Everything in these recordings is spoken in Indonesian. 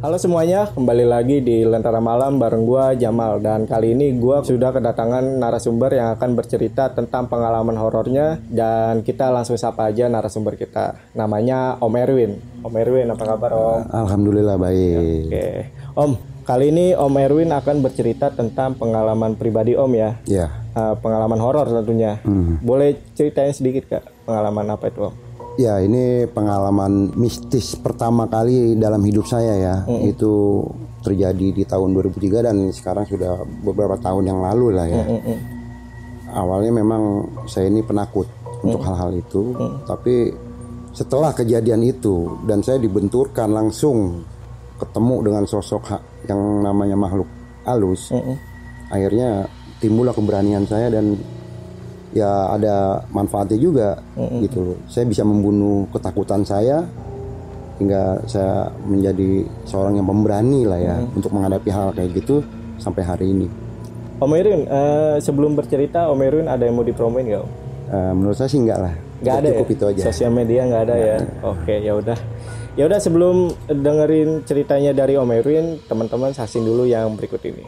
Halo semuanya, kembali lagi di Lentera Malam bareng gua Jamal dan kali ini gua sudah kedatangan narasumber yang akan bercerita tentang pengalaman horornya dan kita langsung sapa aja narasumber kita. Namanya Om Erwin. Om Erwin, apa kabar Om? Alhamdulillah baik. Oke, Om. Kali ini Om Erwin akan bercerita tentang pengalaman pribadi Om ya. Ya, Uh, pengalaman horor tentunya. Boleh ceritain sedikit kak pengalaman apa itu Om? Ya ini pengalaman mistis pertama kali dalam hidup saya ya. Itu terjadi di tahun 2003 dan sekarang sudah beberapa tahun yang lalu lah ya. Awalnya memang saya ini penakut untuk hal-hal itu, tapi setelah kejadian itu dan saya dibenturkan langsung ketemu dengan sosok yang namanya makhluk halus. Akhirnya timbullah keberanian saya dan ya ada manfaatnya juga gitu. Saya bisa membunuh ketakutan saya hingga saya menjadi seorang yang pemberani lah ya untuk menghadapi hal kayak gitu sampai hari ini. Om Erwin, eh, sebelum bercerita Om ada yang mau dipromoin nggak Om? Eh, menurut saya sih enggak lah. Nggak ada Cukup ya? itu aja. Sosial media nggak ada ya. Oke, ya udah. Ya udah sebelum dengerin ceritanya dari Om teman-teman saksiin dulu yang berikut ini.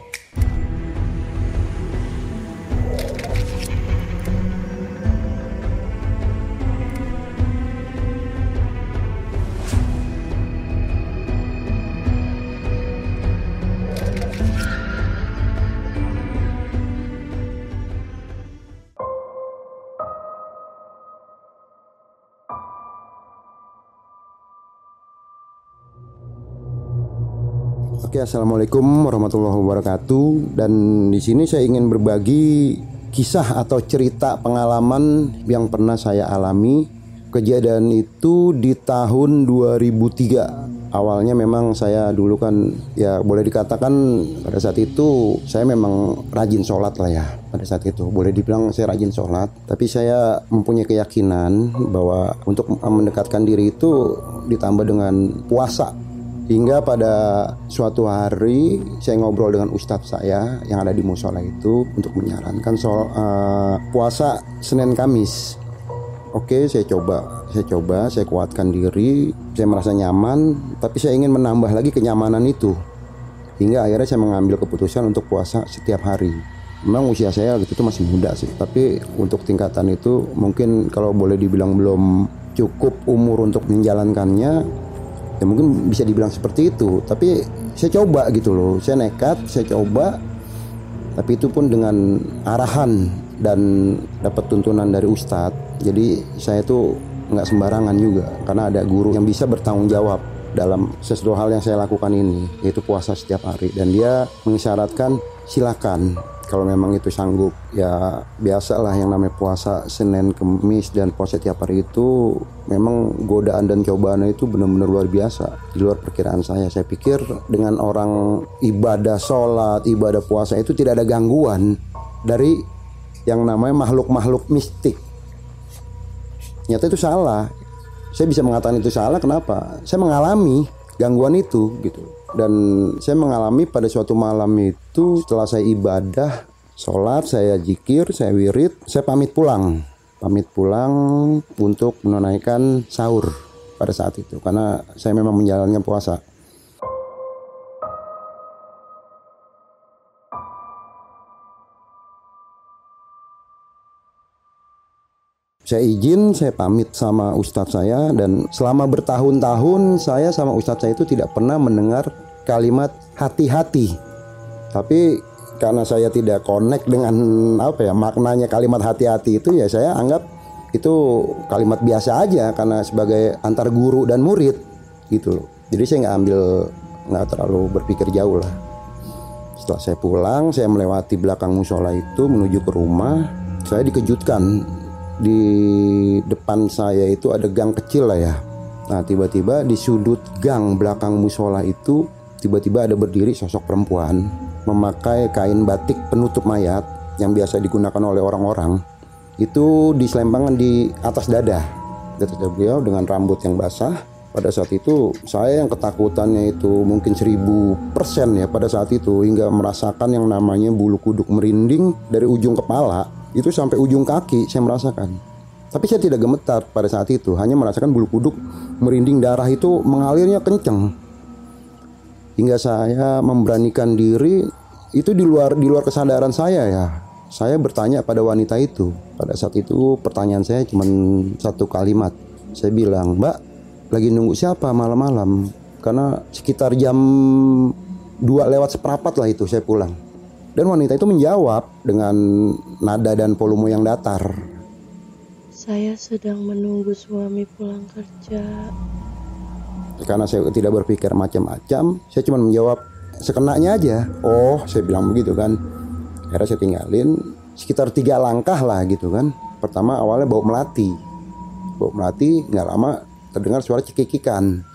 Oke, assalamualaikum warahmatullahi wabarakatuh. Dan di sini saya ingin berbagi kisah atau cerita pengalaman yang pernah saya alami. Kejadian itu di tahun 2003. Awalnya memang saya dulu kan ya boleh dikatakan pada saat itu saya memang rajin sholat lah ya pada saat itu boleh dibilang saya rajin sholat tapi saya mempunyai keyakinan bahwa untuk mendekatkan diri itu ditambah dengan puasa Hingga pada suatu hari saya ngobrol dengan ustadz saya yang ada di musola itu untuk menyarankan soal eh, puasa Senin Kamis. Oke, saya coba, saya coba, saya kuatkan diri, saya merasa nyaman, tapi saya ingin menambah lagi kenyamanan itu. Hingga akhirnya saya mengambil keputusan untuk puasa setiap hari. Memang usia saya waktu itu masih muda sih, tapi untuk tingkatan itu mungkin kalau boleh dibilang belum cukup umur untuk menjalankannya, ya mungkin bisa dibilang seperti itu tapi saya coba gitu loh. Saya nekat saya coba tapi itu pun dengan arahan dan dapat tuntunan dari ustadz. Jadi saya tuh nggak sembarangan juga karena ada guru yang bisa bertanggung jawab dalam sesuatu hal yang saya lakukan ini yaitu puasa setiap hari. Dan dia mengisyaratkan silakan kalau memang itu sanggup ya biasalah yang namanya puasa Senin Kemis dan puasa tiap hari itu memang godaan dan cobaannya itu benar-benar luar biasa di luar perkiraan saya. Saya pikir dengan orang ibadah sholat ibadah puasa itu tidak ada gangguan dari yang namanya makhluk-makhluk mistik. Nyata itu salah. Saya bisa mengatakan itu salah kenapa? Saya mengalami gangguan itu gitu dan saya mengalami pada suatu malam itu setelah saya ibadah sholat saya jikir saya wirid saya pamit pulang. Pamit pulang untuk menunaikan sahur pada saat itu karena saya memang menjalankan puasa. Saya izin, saya pamit sama ustadz saya dan selama bertahun-tahun saya sama ustadz saya itu tidak pernah mendengar kalimat hati-hati. Tapi karena saya tidak connect dengan apa ya maknanya kalimat hati-hati itu ya saya anggap itu kalimat biasa aja karena sebagai antar guru dan murid gitu loh. Jadi saya nggak ambil nggak terlalu berpikir jauh lah. Setelah saya pulang, saya melewati belakang musola itu menuju ke rumah. Saya dikejutkan di depan saya itu ada gang kecil lah ya. Nah tiba-tiba di sudut gang belakang musola itu tiba-tiba ada berdiri sosok perempuan memakai kain batik penutup mayat yang biasa digunakan oleh orang-orang itu diselempangkan di atas dada. Di dada beliau dengan rambut yang basah. Pada saat itu saya yang ketakutannya itu mungkin seribu persen ya pada saat itu hingga merasakan yang namanya bulu kuduk merinding dari ujung kepala itu sampai ujung kaki saya merasakan. Tapi saya tidak gemetar pada saat itu, hanya merasakan bulu kuduk merinding darah itu mengalirnya kenceng. Hingga saya memberanikan diri itu di luar di luar kesadaran saya ya. Saya bertanya pada wanita itu. Pada saat itu pertanyaan saya cuma satu kalimat. Saya bilang mbak lagi nunggu siapa malam-malam? Karena sekitar jam 2 lewat seperempat lah itu saya pulang. Dan wanita itu menjawab dengan nada dan volume yang datar. Saya sedang menunggu suami pulang kerja karena saya tidak berpikir macam-macam saya cuma menjawab sekenanya aja. Oh saya bilang begitu kan. Akhirnya saya tinggalin sekitar tiga langkah lah gitu kan. Pertama awalnya bau melati. Bau melati nggak lama terdengar suara cekikikan.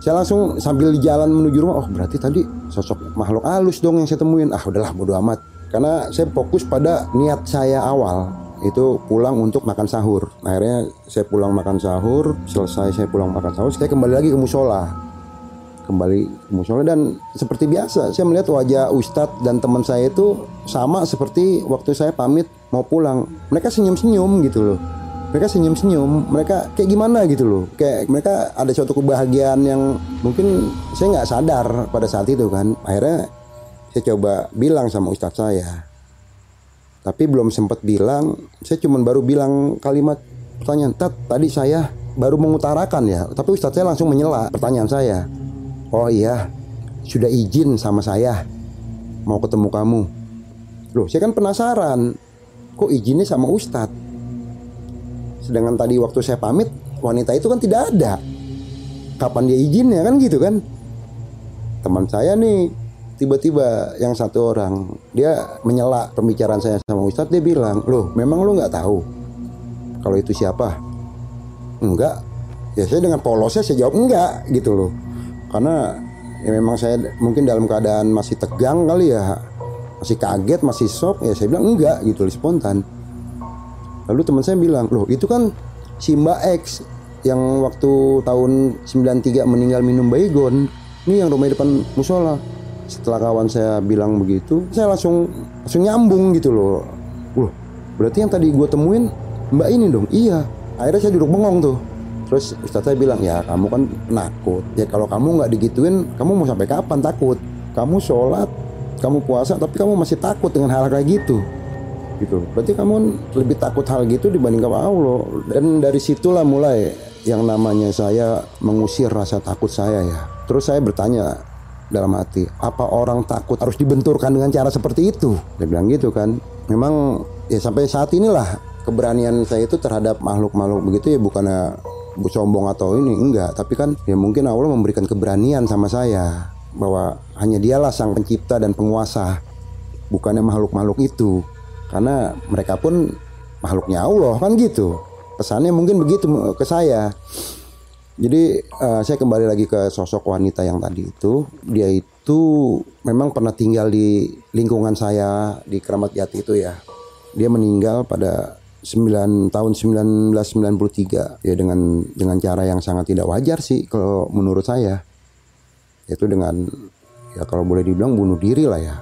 Saya langsung sambil jalan menuju rumah oh berarti tadi sosok makhluk halus dong yang saya temuin. Ah udahlah bodo amat. Karena saya fokus pada niat saya awal itu pulang untuk makan sahur. Akhirnya saya pulang makan sahur selesai saya pulang makan sahur saya kembali lagi ke musola. Kembali ke musola dan seperti biasa saya melihat wajah Ustadz dan teman saya itu sama seperti waktu saya pamit mau pulang. Mereka senyum-senyum gitu loh. Mereka senyum-senyum mereka kayak gimana gitu loh. Kayak mereka ada suatu kebahagiaan yang mungkin saya nggak sadar pada saat itu kan. Akhirnya saya coba bilang sama Ustadz saya tapi belum sempat bilang saya cuma baru bilang kalimat pertanyaan Tat tadi saya baru mengutarakan ya. Tapi Ustadz saya langsung menyela pertanyaan saya. Oh iya sudah izin sama saya mau ketemu kamu. Loh saya kan penasaran kok izinnya sama Ustadz? Sedangkan tadi waktu saya pamit wanita itu kan tidak ada. Kapan dia izinnya kan gitu kan? Teman saya nih tiba-tiba yang satu orang dia menyela pembicaraan saya sama Ustadz. Dia bilang loh memang lo nggak tahu kalau itu siapa? Enggak. Ya saya dengan polosnya saya jawab enggak gitu loh. Karena ya memang saya mungkin dalam keadaan masih tegang kali ya masih kaget masih shock ya saya bilang enggak gitu loh spontan. Lalu teman saya bilang loh itu kan si Mbak X yang waktu tahun 93 meninggal minum baygon. Ini yang rumah depan musola setelah kawan saya bilang begitu saya langsung langsung nyambung gitu loh. Wah, berarti yang tadi gue temuin mbak ini dong? Iya. Akhirnya saya duduk bengong tuh. Terus Ustadz saya bilang ya kamu kan penakut. Ya kalau kamu nggak digituin kamu mau sampai kapan takut? Kamu sholat kamu puasa tapi kamu masih takut dengan hal kayak gitu. Gitu. Berarti kamu lebih takut hal gitu dibanding sama Allah. Dan dari situlah mulai yang namanya saya mengusir rasa takut saya ya. Terus saya bertanya dalam hati apa orang takut harus dibenturkan dengan cara seperti itu? Dia bilang gitu kan. Memang ya sampai saat inilah keberanian saya itu terhadap makhluk-makhluk begitu ya bukannya sombong atau ini enggak. Tapi kan ya mungkin Allah memberikan keberanian sama saya bahwa hanya dialah sang pencipta dan penguasa bukannya makhluk-makhluk itu. Karena mereka pun makhluknya Allah kan gitu. Pesannya mungkin begitu ke saya jadi uh, saya kembali lagi ke sosok wanita yang tadi itu. Dia itu memang pernah tinggal di lingkungan saya di Keramat Jati itu ya. Dia meninggal pada 9 tahun 1993 ya dengan dengan cara yang sangat tidak wajar sih kalau menurut saya. Itu dengan ya kalau boleh dibilang bunuh diri lah ya.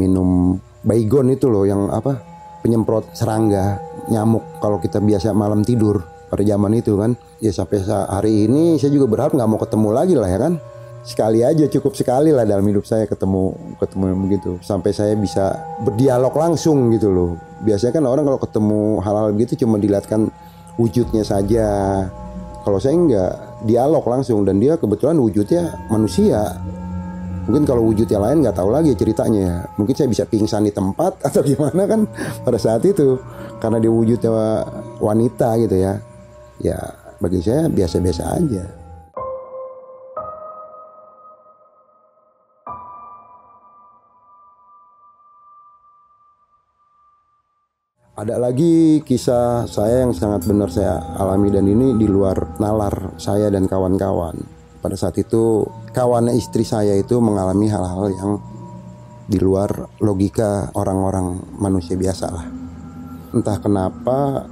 Minum baygon itu loh yang apa? penyemprot serangga, nyamuk kalau kita biasa malam tidur pada zaman itu kan. Ya sampai hari ini saya juga berharap nggak mau ketemu lagi lah ya kan. Sekali aja cukup sekali lah dalam hidup saya ketemu ketemu begitu. Sampai saya bisa berdialog langsung gitu loh. Biasanya kan orang kalau ketemu hal-hal begitu cuma dilihatkan wujudnya saja. Kalau saya nggak dialog langsung dan dia kebetulan wujudnya manusia. Mungkin kalau wujudnya lain nggak tahu lagi ceritanya mungkin saya bisa pingsan di tempat atau gimana kan pada saat itu. Karena dia wujudnya wanita gitu ya ya bagi saya biasa-biasa aja. Ada lagi kisah saya yang sangat benar saya alami dan ini di luar nalar saya dan kawan-kawan. Pada saat itu kawannya istri saya itu mengalami hal-hal yang di luar logika orang-orang manusia biasa lah. Entah kenapa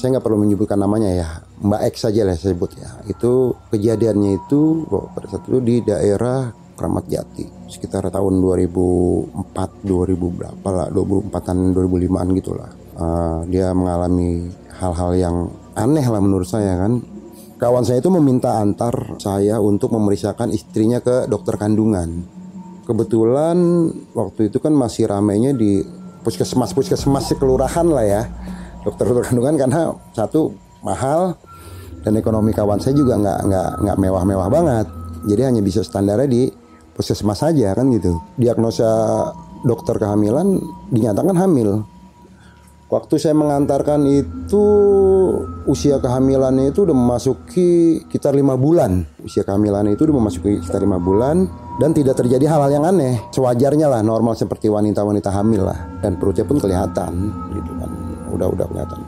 saya nggak perlu menyebutkan namanya ya. Mbak X saja lah saya sebut ya. Itu kejadiannya itu pada saat itu di daerah Kramat Jati sekitar tahun 2004 2000 berapa lah 2004an 2005an gitulah uh, dia mengalami hal-hal yang aneh lah menurut saya kan. Kawan saya itu meminta antar saya untuk memeriksakan istrinya ke dokter kandungan. Kebetulan waktu itu kan masih ramainya di puskesmas puskesmas kelurahan lah ya dokter dokter kandungan karena satu mahal dan ekonomi kawan saya juga nggak nggak nggak mewah-mewah banget. Jadi hanya bisa standarnya di puskesmas saja kan gitu. Diagnosa dokter kehamilan dinyatakan hamil. Waktu saya mengantarkan itu usia kehamilannya itu udah memasuki sekitar lima bulan. Usia kehamilannya itu udah memasuki sekitar lima bulan dan tidak terjadi hal-hal yang aneh. Sewajarnya lah normal seperti wanita-wanita hamil lah dan perutnya pun kelihatan gitu. Udah udah kelihatan.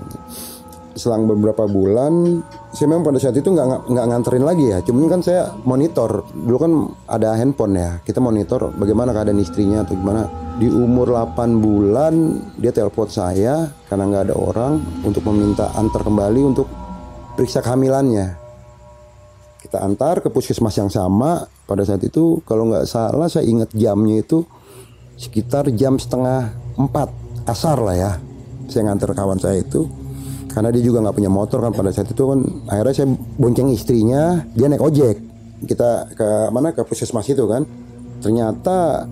Selang beberapa bulan saya memang pada saat itu nggak nggak nganterin lagi ya. Cuman kan saya monitor. Dulu kan ada handphone ya. Kita monitor bagaimana keadaan istrinya atau gimana. Di umur 8 bulan dia telepon saya karena nggak ada orang untuk meminta antar kembali untuk periksa kehamilannya. Kita antar ke puskesmas yang sama. Pada saat itu kalau nggak salah saya ingat jamnya itu sekitar jam setengah empat asar lah ya saya ngantar kawan saya itu karena dia juga nggak punya motor kan pada saat itu kan akhirnya saya bonceng istrinya dia naik ojek. Kita ke mana ke puskesmas itu kan. Ternyata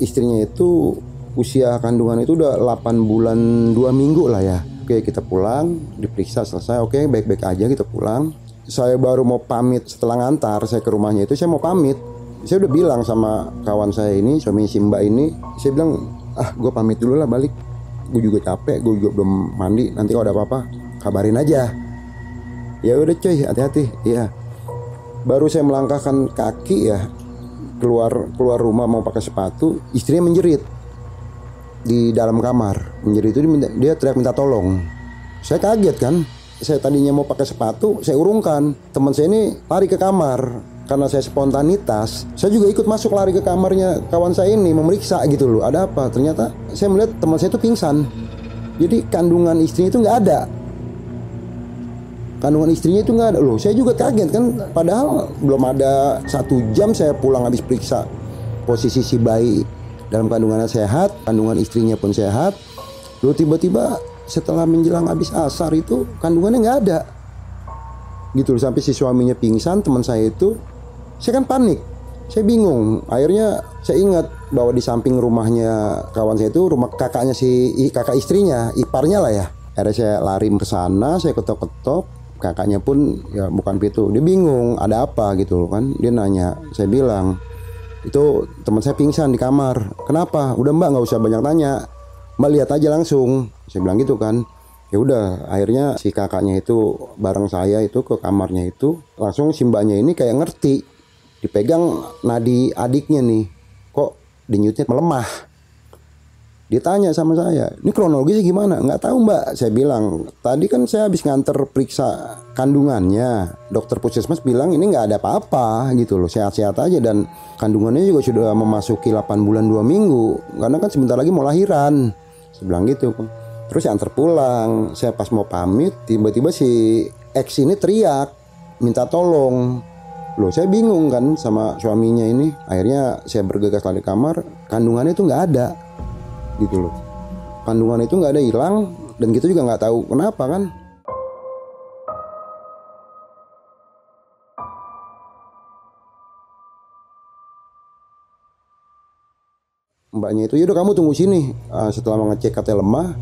istrinya itu usia kandungan itu udah 8 bulan 2 minggu lah ya. Oke kita pulang diperiksa selesai. Oke baik-baik aja kita pulang. Saya baru mau pamit setelah ngantar saya ke rumahnya itu saya mau pamit. Saya udah bilang sama kawan saya ini suami Simba ini saya bilang ah gue pamit dulu lah balik gue juga capek gue juga belum mandi. Nanti kalau ada apa-apa kabarin aja. Ya udah cuy hati-hati. Iya. Baru saya melangkahkan kaki ya keluar keluar rumah mau pakai sepatu istrinya menjerit di dalam kamar. Menjerit itu dia, dia teriak minta tolong. Saya kaget kan? Saya tadinya mau pakai sepatu saya urungkan. Teman saya ini lari ke kamar karena saya spontanitas, saya juga ikut masuk lari ke kamarnya kawan saya ini memeriksa gitu loh. Ada apa? Ternyata saya melihat teman saya itu pingsan. Jadi kandungan istrinya itu nggak ada. Kandungan istrinya itu nggak ada loh. Saya juga kaget kan. Padahal belum ada satu jam saya pulang habis periksa posisi si bayi dalam kandungannya sehat, kandungan istrinya pun sehat. Lalu tiba-tiba setelah menjelang habis asar itu kandungannya nggak ada gitu sampai si suaminya pingsan teman saya itu saya kan panik. Saya bingung. Akhirnya saya ingat bahwa di samping rumahnya kawan saya itu rumah kakaknya si kakak istrinya iparnya lah ya. Akhirnya saya lari ke sana saya ketok-ketok. Kakaknya pun ya bukan pintu. Dia bingung ada apa gitu loh kan. Dia nanya saya bilang itu teman saya pingsan di kamar. Kenapa? Udah mbak nggak usah banyak tanya. Mbak lihat aja langsung. Saya bilang gitu kan. Ya udah akhirnya si kakaknya itu bareng saya itu ke kamarnya itu langsung si mbaknya ini kayak ngerti dipegang nadi adiknya nih. Kok denyutnya melemah? Dia tanya sama saya ini kronologisnya gimana? Nggak tahu mbak saya bilang. Tadi kan saya habis nganter periksa kandungannya. Dokter puskesmas bilang ini nggak ada apa-apa gitu loh. Sehat-sehat aja dan kandungannya juga sudah memasuki 8 bulan 2 minggu. Karena kan sebentar lagi mau lahiran. Saya bilang gitu. Terus saya antar pulang. Saya pas mau pamit tiba-tiba si X ini teriak minta tolong Loh saya bingung kan sama suaminya ini. Akhirnya saya bergegas lari kamar Kandungannya itu nggak ada. Gitu loh. Kandungan itu nggak ada hilang Dan kita juga nggak tahu kenapa kan. Mbaknya itu yaudah kamu tunggu sini. Uh, Setelah mengecek katanya lemah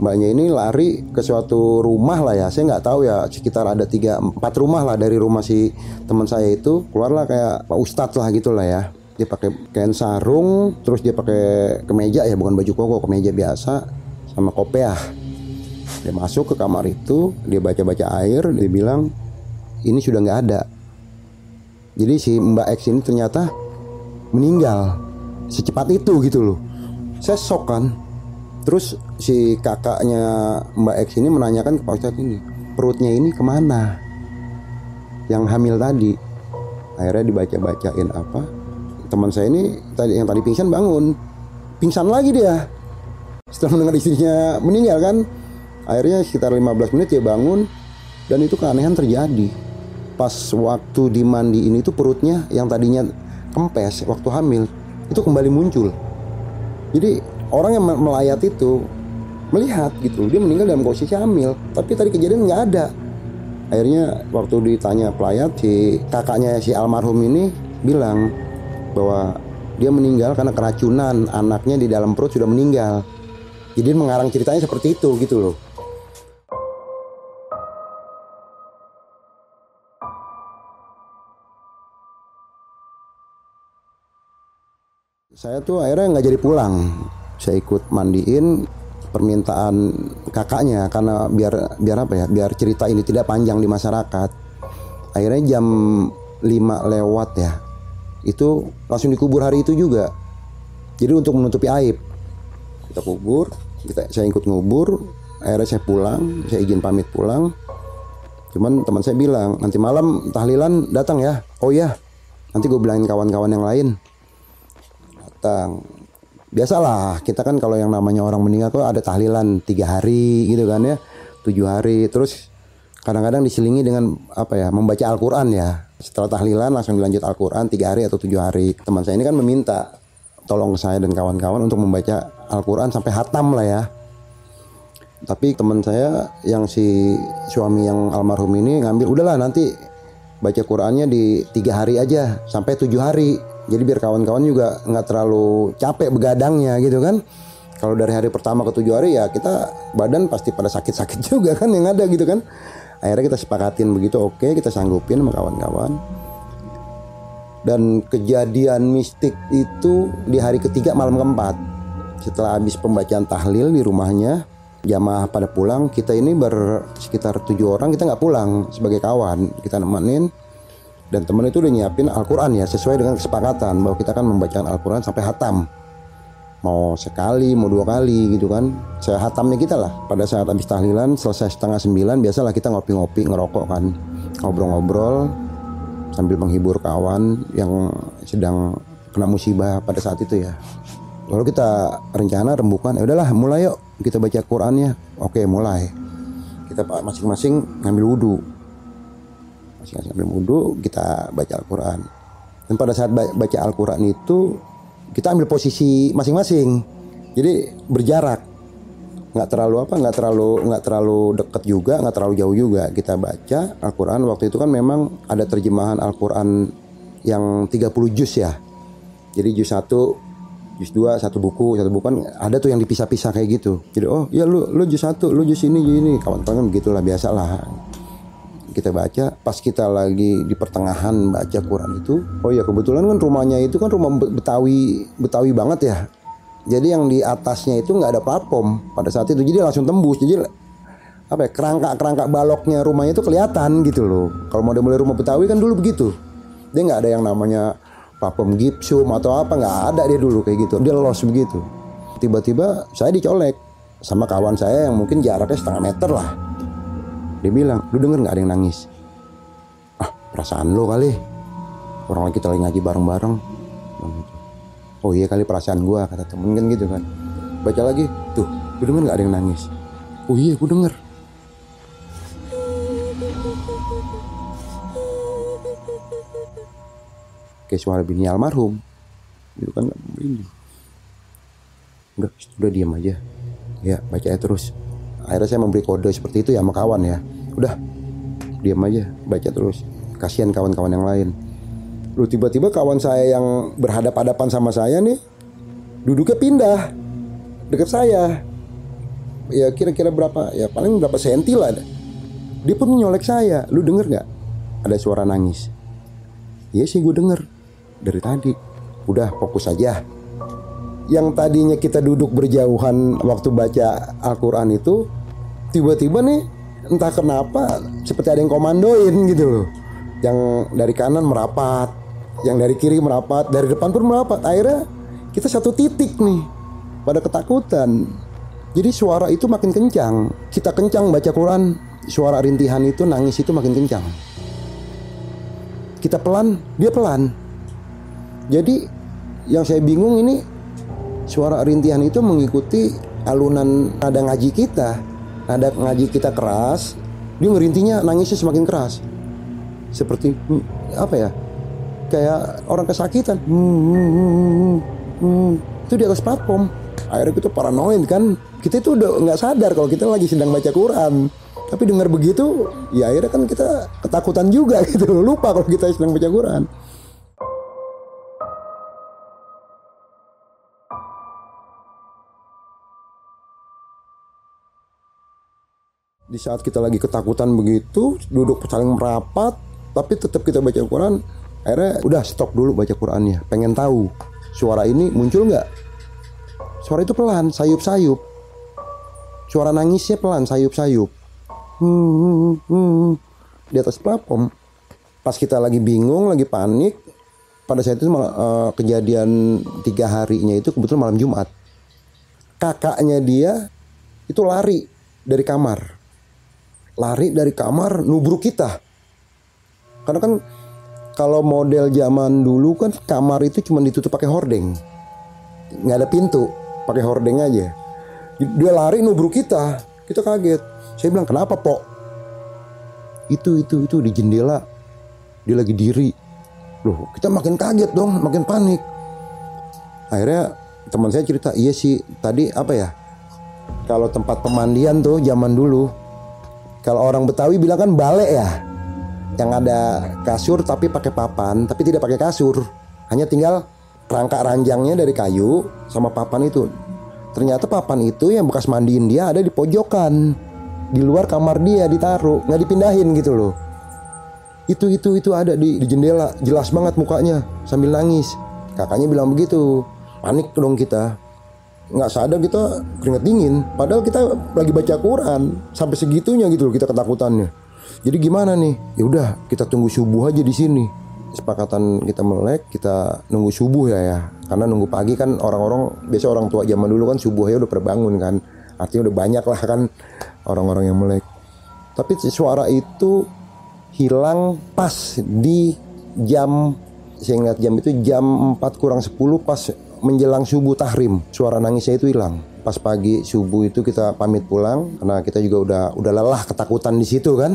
mbaknya ini lari ke suatu rumah lah ya. Saya nggak tahu ya sekitar ada tiga empat rumah lah dari rumah si teman saya itu. Keluarlah kayak pak ustadz lah gitulah ya. Dia pakai kain sarung terus dia pakai kemeja ya bukan baju koko kemeja biasa sama kopiah. Dia masuk ke kamar itu dia baca-baca air dia bilang ini sudah nggak ada. Jadi si mbak X ini ternyata meninggal secepat itu gitu loh. Saya sok kan Terus si kakaknya Mbak X ini menanyakan ke Pak Ustadz ini perutnya ini ke mana? Yang hamil tadi. Akhirnya dibaca-bacain apa? Teman saya ini tadi yang tadi pingsan bangun, pingsan lagi dia. Setelah mendengar istrinya meninggal kan, akhirnya sekitar 15 menit dia bangun dan itu keanehan terjadi. Pas waktu dimandiin itu perutnya yang tadinya kempes waktu hamil itu kembali muncul. Jadi orang yang melayat itu melihat gitu. Dia meninggal dalam posisi hamil tapi tadi kejadian nggak ada. Akhirnya waktu ditanya pelayat si kakaknya si almarhum ini bilang bahwa dia meninggal karena keracunan anaknya di dalam perut sudah meninggal. Jadi mengarang ceritanya seperti itu gitu loh. Saya tuh akhirnya nggak jadi pulang saya ikut mandiin permintaan kakaknya karena biar biar apa ya biar cerita ini tidak panjang di masyarakat. Akhirnya jam 5 lewat ya itu langsung dikubur hari itu juga. Jadi untuk menutupi aib. Kita kubur kita saya ikut ngubur akhirnya saya pulang saya izin pamit pulang. Cuman teman saya bilang nanti malam tahlilan datang ya. Oh ya nanti gue bilangin kawan-kawan yang lain. Datang biasalah kita kan kalau yang namanya orang meninggal tuh ada tahlilan tiga hari gitu kan ya tujuh hari. Terus kadang-kadang diselingi dengan apa ya membaca Al-Quran ya. Setelah tahlilan langsung dilanjut Al-Quran tiga hari atau tujuh hari. Teman saya ini kan meminta tolong saya dan kawan-kawan untuk membaca Al-Quran sampai hatam lah ya. Tapi teman saya yang si suami yang almarhum ini ngambil udahlah nanti baca Qurannya di tiga hari aja sampai tujuh hari jadi biar kawan-kawan juga nggak terlalu capek begadangnya gitu kan. Kalau dari hari pertama ke tujuh hari ya kita badan pasti pada sakit-sakit juga kan yang ada gitu kan. Akhirnya kita sepakatin begitu oke kita sanggupin sama kawan-kawan. Dan kejadian mistik itu di hari ketiga malam keempat. Setelah habis pembacaan tahlil di rumahnya jamaah pada pulang kita ini ber sekitar tujuh orang kita nggak pulang sebagai kawan. Kita nemenin dan teman itu udah nyiapin Al-Quran ya sesuai dengan kesepakatan bahwa kita akan membacakan Al-Quran sampai hatam. Mau sekali mau dua kali gitu kan. Sehatamnya kita lah. Pada saat habis tahlilan selesai setengah sembilan biasalah kita ngopi-ngopi ngerokok kan. Ngobrol-ngobrol sambil menghibur kawan yang sedang kena musibah pada saat itu ya. Lalu kita rencana rembukan ya udahlah mulai yuk kita baca Qurannya. Oke mulai. Kita masing-masing ngambil wudhu masing-masing ngambil wudhu kita baca Al-Quran. Dan pada saat baca Al-Quran itu kita ambil posisi masing-masing. Jadi berjarak. Nggak terlalu apa nggak terlalu nggak terlalu dekat juga nggak terlalu jauh juga. Kita baca Al-Quran. Waktu itu kan memang ada terjemahan Al-Quran yang 30 juz ya. Jadi juz satu juz dua satu buku satu buku kan ada tuh yang dipisah-pisah kayak gitu. Jadi oh ya lu lu juz satu lu juz ini juz ini. Kawan-kawan begitulah biasa lah kita baca pas kita lagi di pertengahan baca Quran itu oh ya kebetulan kan rumahnya itu kan rumah Betawi Betawi banget ya. Jadi yang di atasnya itu nggak ada platform pada saat itu. Jadi langsung tembus. Jadi apa ya kerangka kerangka baloknya rumahnya itu kelihatan gitu loh. Kalau model-model rumah Betawi kan dulu begitu. Dia nggak ada yang namanya platform gipsum atau apa nggak ada dia dulu kayak gitu. Dia los begitu. Tiba-tiba saya dicolek sama kawan saya yang mungkin jaraknya setengah meter lah dia bilang lu denger nggak ada yang nangis? Ah perasaan lo kali. Orang lagi kita lagi ngaji bareng-bareng oh iya kali perasaan gua kata temen kan gitu kan. Baca lagi tuh lu denger nggak ada yang nangis? Oh iya gua denger. Kayak suara bini almarhum. Gitu kan ini udah udah diam aja. Ya baca ya terus akhirnya saya memberi kode seperti itu ya sama kawan ya udah diam aja baca terus kasihan kawan-kawan yang lain Lu tiba-tiba kawan saya yang berhadap-hadapan sama saya nih duduknya pindah dekat saya. Ya kira-kira berapa? Ya paling berapa senti lah. Dia pun nyolek saya. Lu denger nggak? Ada suara nangis. Iya sih gue denger dari tadi. Udah fokus aja. Yang tadinya kita duduk berjauhan waktu baca Al-Quran itu tiba-tiba nih entah kenapa seperti ada yang komandoin gitu loh. Yang dari kanan merapat, yang dari kiri merapat, dari depan pun merapat. Akhirnya kita satu titik nih pada ketakutan. Jadi suara itu makin kencang. Kita kencang baca Quran, suara rintihan itu nangis itu makin kencang. Kita pelan, dia pelan. Jadi yang saya bingung ini suara rintihan itu mengikuti alunan nada ngaji kita. Nada ngaji kita keras, dia ngerintinya nangisnya semakin keras. Seperti apa ya? kayak orang kesakitan itu di atas platform akhirnya kita paranoid kan kita itu udah nggak sadar kalau kita lagi sedang baca Quran Tapi dengar begitu, ya akhirnya kan kita ketakutan juga gitu. Lupa kalau kita sedang baca Quran. Di saat kita lagi ketakutan begitu, duduk saling merapat, tapi tetap kita baca Quran. Akhirnya udah stop dulu baca Qurannya. Pengen tahu suara ini muncul nggak? Suara itu pelan, sayup-sayup. Suara nangisnya pelan, sayup-sayup. Di atas platform. Pas kita lagi bingung, lagi panik. Pada saat itu malah, eh, kejadian tiga harinya itu kebetulan malam Jumat. Kakaknya dia itu lari dari kamar. Lari dari kamar nubruk kita. Karena kan kalau model zaman dulu kan kamar itu cuma ditutup pakai hordeng. nggak ada pintu, pakai hordeng aja. Dia lari nubruk kita, kita kaget. Saya bilang kenapa pok? Itu itu itu di jendela, dia lagi diri. Loh kita makin kaget dong, makin panik. Akhirnya teman saya cerita, iya sih tadi apa ya? Kalau tempat pemandian tuh zaman dulu, kalau orang Betawi bilang kan balik ya, yang ada kasur tapi pakai papan, tapi tidak pakai kasur, hanya tinggal rangka ranjangnya dari kayu sama papan itu. Ternyata papan itu yang bekas mandiin dia ada di pojokan, di luar kamar dia ditaruh, nggak dipindahin gitu loh. Itu itu itu ada di, di jendela, jelas banget mukanya sambil nangis. Kakaknya bilang begitu, panik dong kita nggak sadar kita keringet dingin. Padahal kita lagi baca Quran sampai segitunya gitu loh kita ketakutannya. Jadi gimana nih? Ya udah kita tunggu subuh aja di sini. Kesepakatan kita melek kita nunggu subuh ya ya. Karena nunggu pagi kan orang-orang biasa orang tua zaman dulu kan subuhnya udah terbangun kan. Artinya udah banyak lah kan orang-orang yang melek. Tapi suara itu hilang pas di jam saya ingat jam itu jam 4 kurang 10 pas menjelang subuh tahrim suara nangisnya itu hilang. Pas pagi subuh itu kita pamit pulang karena kita juga udah udah lelah ketakutan di situ kan?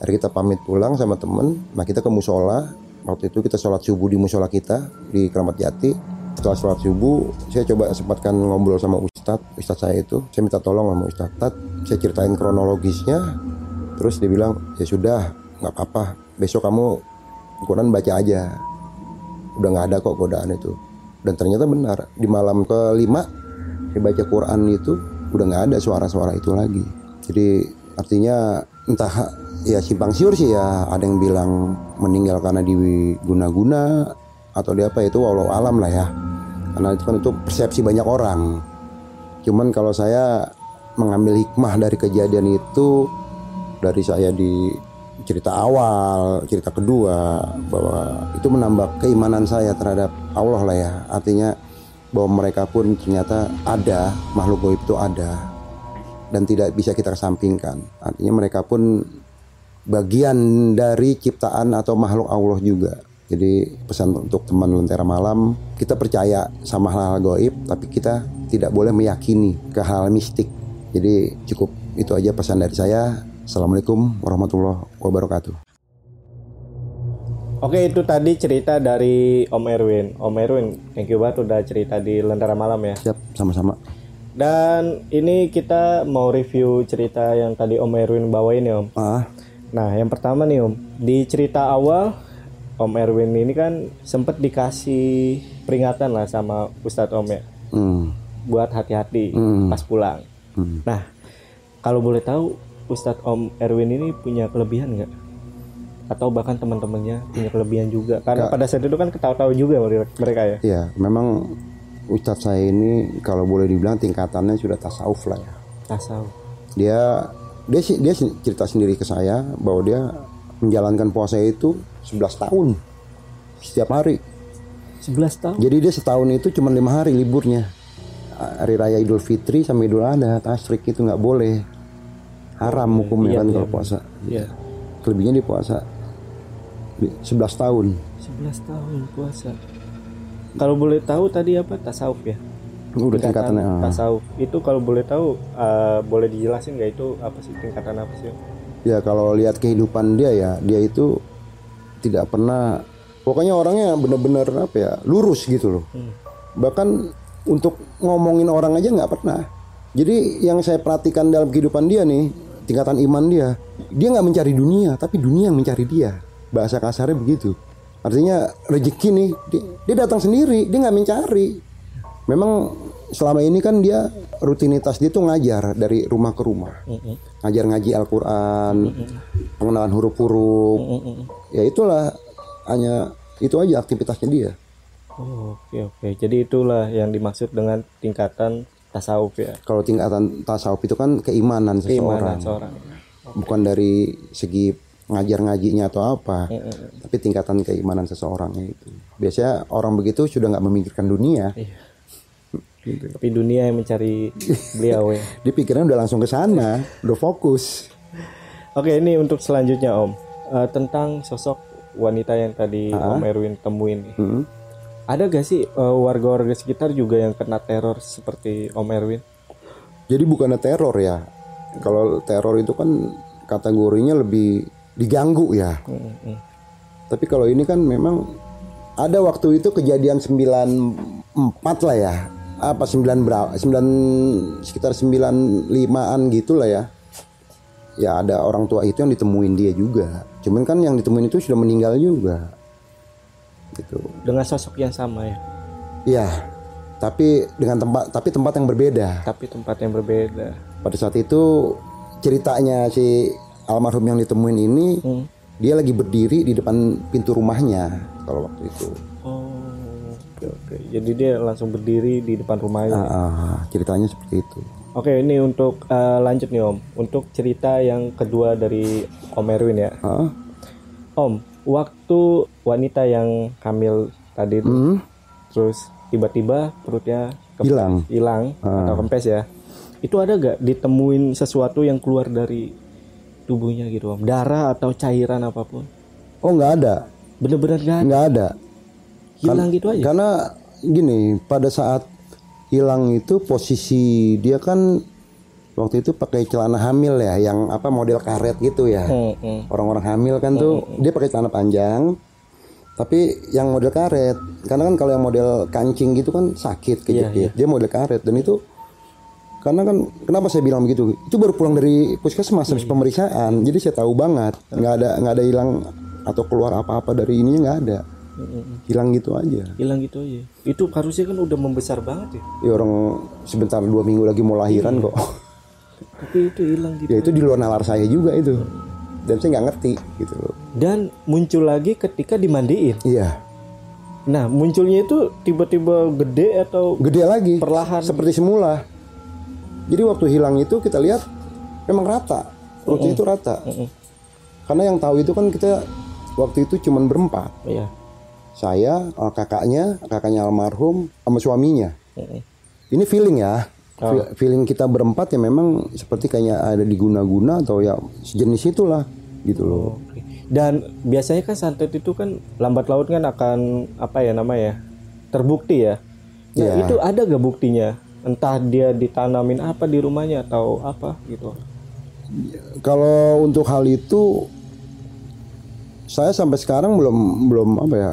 Hari kita pamit pulang sama temen nah kita ke musola. Waktu itu kita sholat subuh di musola kita di Keramat Jati. Setelah sholat subuh saya coba sempatkan ngobrol sama Ustadz. Ustadz saya itu saya minta tolong sama Ustadz Tat, saya ceritain kronologisnya. Terus dia bilang ya sudah nggak apa-apa. Besok kamu Quran baca aja. Udah nggak ada kok godaan itu dan ternyata benar di malam kelima dibaca Quran itu udah nggak ada suara-suara itu lagi. Jadi artinya entah ya simpang siur sih ya ada yang bilang meninggal karena diguna-guna atau di apa itu walau alam lah ya. Karena itu kan itu persepsi banyak orang. Cuman kalau saya mengambil hikmah dari kejadian itu dari saya di cerita awal, cerita kedua bahwa itu menambah keimanan saya terhadap Allah lah ya. Artinya bahwa mereka pun ternyata ada makhluk goib itu ada dan tidak bisa kita kesampingkan. Artinya mereka pun bagian dari ciptaan atau makhluk Allah juga. Jadi pesan untuk teman Lentera Malam, kita percaya sama hal-hal goib, tapi kita tidak boleh meyakini ke hal mistik. Jadi cukup itu aja pesan dari saya. Assalamualaikum warahmatullahi wabarakatuh. Oke itu tadi cerita dari Om Erwin. Om Erwin, thank you banget udah cerita di Lentera Malam ya. Siap, sama-sama. Dan ini kita mau review cerita yang tadi Om Erwin bawain ya Om. Ah, Nah yang pertama nih Om, di cerita awal Om Erwin ini kan sempet dikasih peringatan lah sama Ustadz Om ya, hmm, buat hati-hati Hmm. pas pulang. hmm. Nah kalau boleh tahu Ustadz Om Erwin ini punya kelebihan nggak? Atau bahkan teman-temannya punya kelebihan juga? Karena pada saat itu kan ketawa-tawa juga mereka ya. Iya, memang Ustadz saya ini kalau boleh dibilang tingkatannya sudah tasawuf lah ya. Tasawuf. Dia dia dia cerita sendiri ke saya bahwa dia menjalankan puasa itu 11 tahun setiap hari. 11 tahun. Jadi dia setahun itu cuma lima hari liburnya. Hari raya Idul Fitri sama Idul Adha, tasrik itu nggak boleh. Haram hukumnya Iya, kan iya. kalau puasa. Iya. Kelebihnya di puasa. Di- 11 tahun. 11 tahun puasa. Kalau boleh tahu tadi apa tasawuf ya? Udah Tingkatan tingkatannya. ah. tasawuf. Itu kalau boleh tahu eh, boleh dijelasin nggak itu apa sih tingkatan apa sih? Ya kalau lihat kehidupan dia ya, dia itu tidak pernah pokoknya orangnya benar-benar apa ya, lurus gitu loh. Bahkan untuk ngomongin orang aja nggak pernah. Jadi yang saya perhatikan dalam kehidupan dia nih, tingkatan iman dia. Dia nggak mencari dunia, tapi dunia yang mencari dia. Bahasa kasarnya begitu. Artinya rezeki nih, dia, dia datang sendiri, dia nggak mencari. Memang selama ini kan dia rutinitas dia tuh ngajar dari rumah ke rumah, ngajar ngaji Al-Quran, pengenalan huruf-huruf. Ya itulah hanya itu aja aktivitasnya dia. Oh, oke oke. Jadi itulah yang dimaksud dengan tingkatan tasawuf ya. Kalau tingkatan tasawuf itu kan keimanan seseorang, Keimanan seorang. bukan dari segi ngajar ngajinya atau apa, tapi tingkatan keimanan seseorangnya itu. Biasanya orang begitu sudah nggak memikirkan dunia, Iya. Tapi dunia yang mencari beliau ya. dia pikirannya udah langsung ke sana, udah fokus. Oke, ini untuk selanjutnya Om. Eh, tentang sosok wanita yang tadi Om Erwin temuin nih. Mm. Ada gak sih eh, warga-warga sekitar juga yang kena teror seperti Om Erwin? Jadi bukannya teror ya. Kalau teror itu kan kategorinya lebih diganggu ya. Mm-mm. Tapi kalau ini kan memang ada waktu itu kejadian 94 lah ya. Apa 9 berapa? 9 sekitar 95-an gitulah ya. Ya ada orang tua itu yang ditemuin dia juga. Cuman kan yang ditemuin itu sudah meninggal juga. Gitu. Dengan sosok yang sama ya, Iya. Tapi dengan tempat tapi tempat yang berbeda. tapi tempat yang berbeda. Pada saat itu ceritanya si almarhum yang ditemuin ini Hmm. dia lagi berdiri di depan pintu rumahnya kalau waktu itu. Oh, oke oke. Jadi dia langsung berdiri di depan rumahnya. Ah, ah, ceritanya seperti itu. Oke, ini untuk eh, lanjut nih Om. Untuk cerita yang kedua dari Om Erwin ya. Ah, Om, waktu wanita yang hamil tadi itu, hmm, terus tiba-tiba perutnya hilang. hilang atau kempes ya. Itu ada gak ditemuin sesuatu yang keluar dari tubuhnya gitu Om? Darah atau cairan apa pun? Oh nggak ada, Bener-bener gak ada. nggak ada. Hilang gitu aja. Karena gini, pada saat hilang itu posisi dia kan waktu itu pakai celana hamil ya, yang apa model karet gitu ya. Hmm, hmm. orang-orang hamil kan tuh dia pakai celana panjang tapi yang model karet karena kan kalau yang model kancing gitu kan sakit kejepit. dia model karet dan itu karena kan kenapa saya bilang begitu? Itu baru pulang dari puskesmas habis pemeriksaan. Jadi saya tahu banget nggak ada nggak ada hilang atau keluar apa-apa dari ininya nggak ada. Hilang gitu aja. Hilang gitu aja. Itu harusnya kan udah membesar banget ya. ya orang sebentar dua minggu lagi mau lahiran kok Tapi itu hilang gitu. ya itu di luar nalar saya juga itu. Dan saya nggak ngerti gitu loh. Dan muncul lagi ketika dimandiin. iya. Nah, munculnya itu tiba-tiba gede atau gede lagi. Perlahan. seperti semula. Jadi waktu hilang itu kita lihat memang rata. Perutnya itu rata. Karena yang tahu itu kan kita waktu itu cuman berempat. Iya. saya eh, kakaknya kakaknya almarhum sama suaminya. Mm-mm. ini feeling ya Fe- feeling kita berempat ya memang seperti kayak ada diguna-guna atau ya sejenis itulah gitu loh Oke. Dan biasanya kan santet itu kan lambat laut kan akan apa ya namanya terbukti ya. Nah, Iya. itu ada gak buktinya? Entah dia ditanamin apa di rumahnya atau apa gitu. Kalau untuk hal itu saya sampai sekarang belum belum apa ya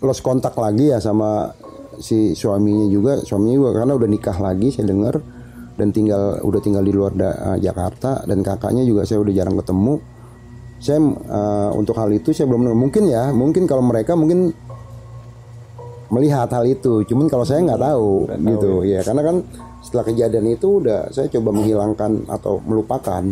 lost kontak lagi ya sama si suaminya juga suaminya juga karena udah nikah lagi saya dengar dan tinggal udah tinggal di luar da- Jakarta dan kakaknya juga saya udah jarang ketemu. Saya eh, untuk hal itu saya belum mungkin ya mungkin kalau mereka mungkin melihat hal itu cuman kalau saya nggak tahu gitu. ya. Karena kan setelah kejadian itu udah saya coba menghilangkan atau melupakan.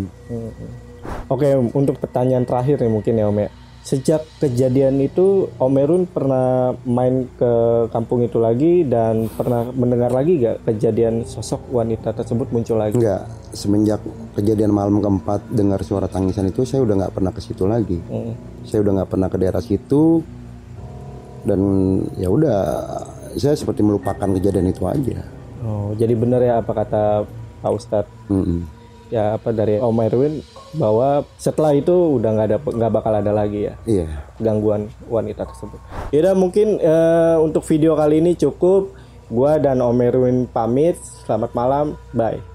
Oke, untuk pertanyaan terakhir nih mungkin ya Om ya. Sejak kejadian itu Om Erun pernah main ke kampung itu lagi dan pernah mendengar lagi gak kejadian sosok wanita tersebut muncul lagi? Enggak, semenjak kejadian malam keempat dengar suara tangisan itu saya udah nggak pernah ke situ lagi. Mm. Saya udah nggak pernah ke daerah situ dan ya udah saya seperti melupakan kejadian itu aja. Oh, jadi benar ya apa kata Pak Ustadz? Mm-mm. Ya apa dari Om Erwin bahwa setelah itu udah nggak ada nggak bakal ada lagi ya Iya. gangguan wanita tersebut. Ya mungkin eh, untuk video kali ini cukup. Gua dan Om Erwin pamit. Selamat malam. Bye.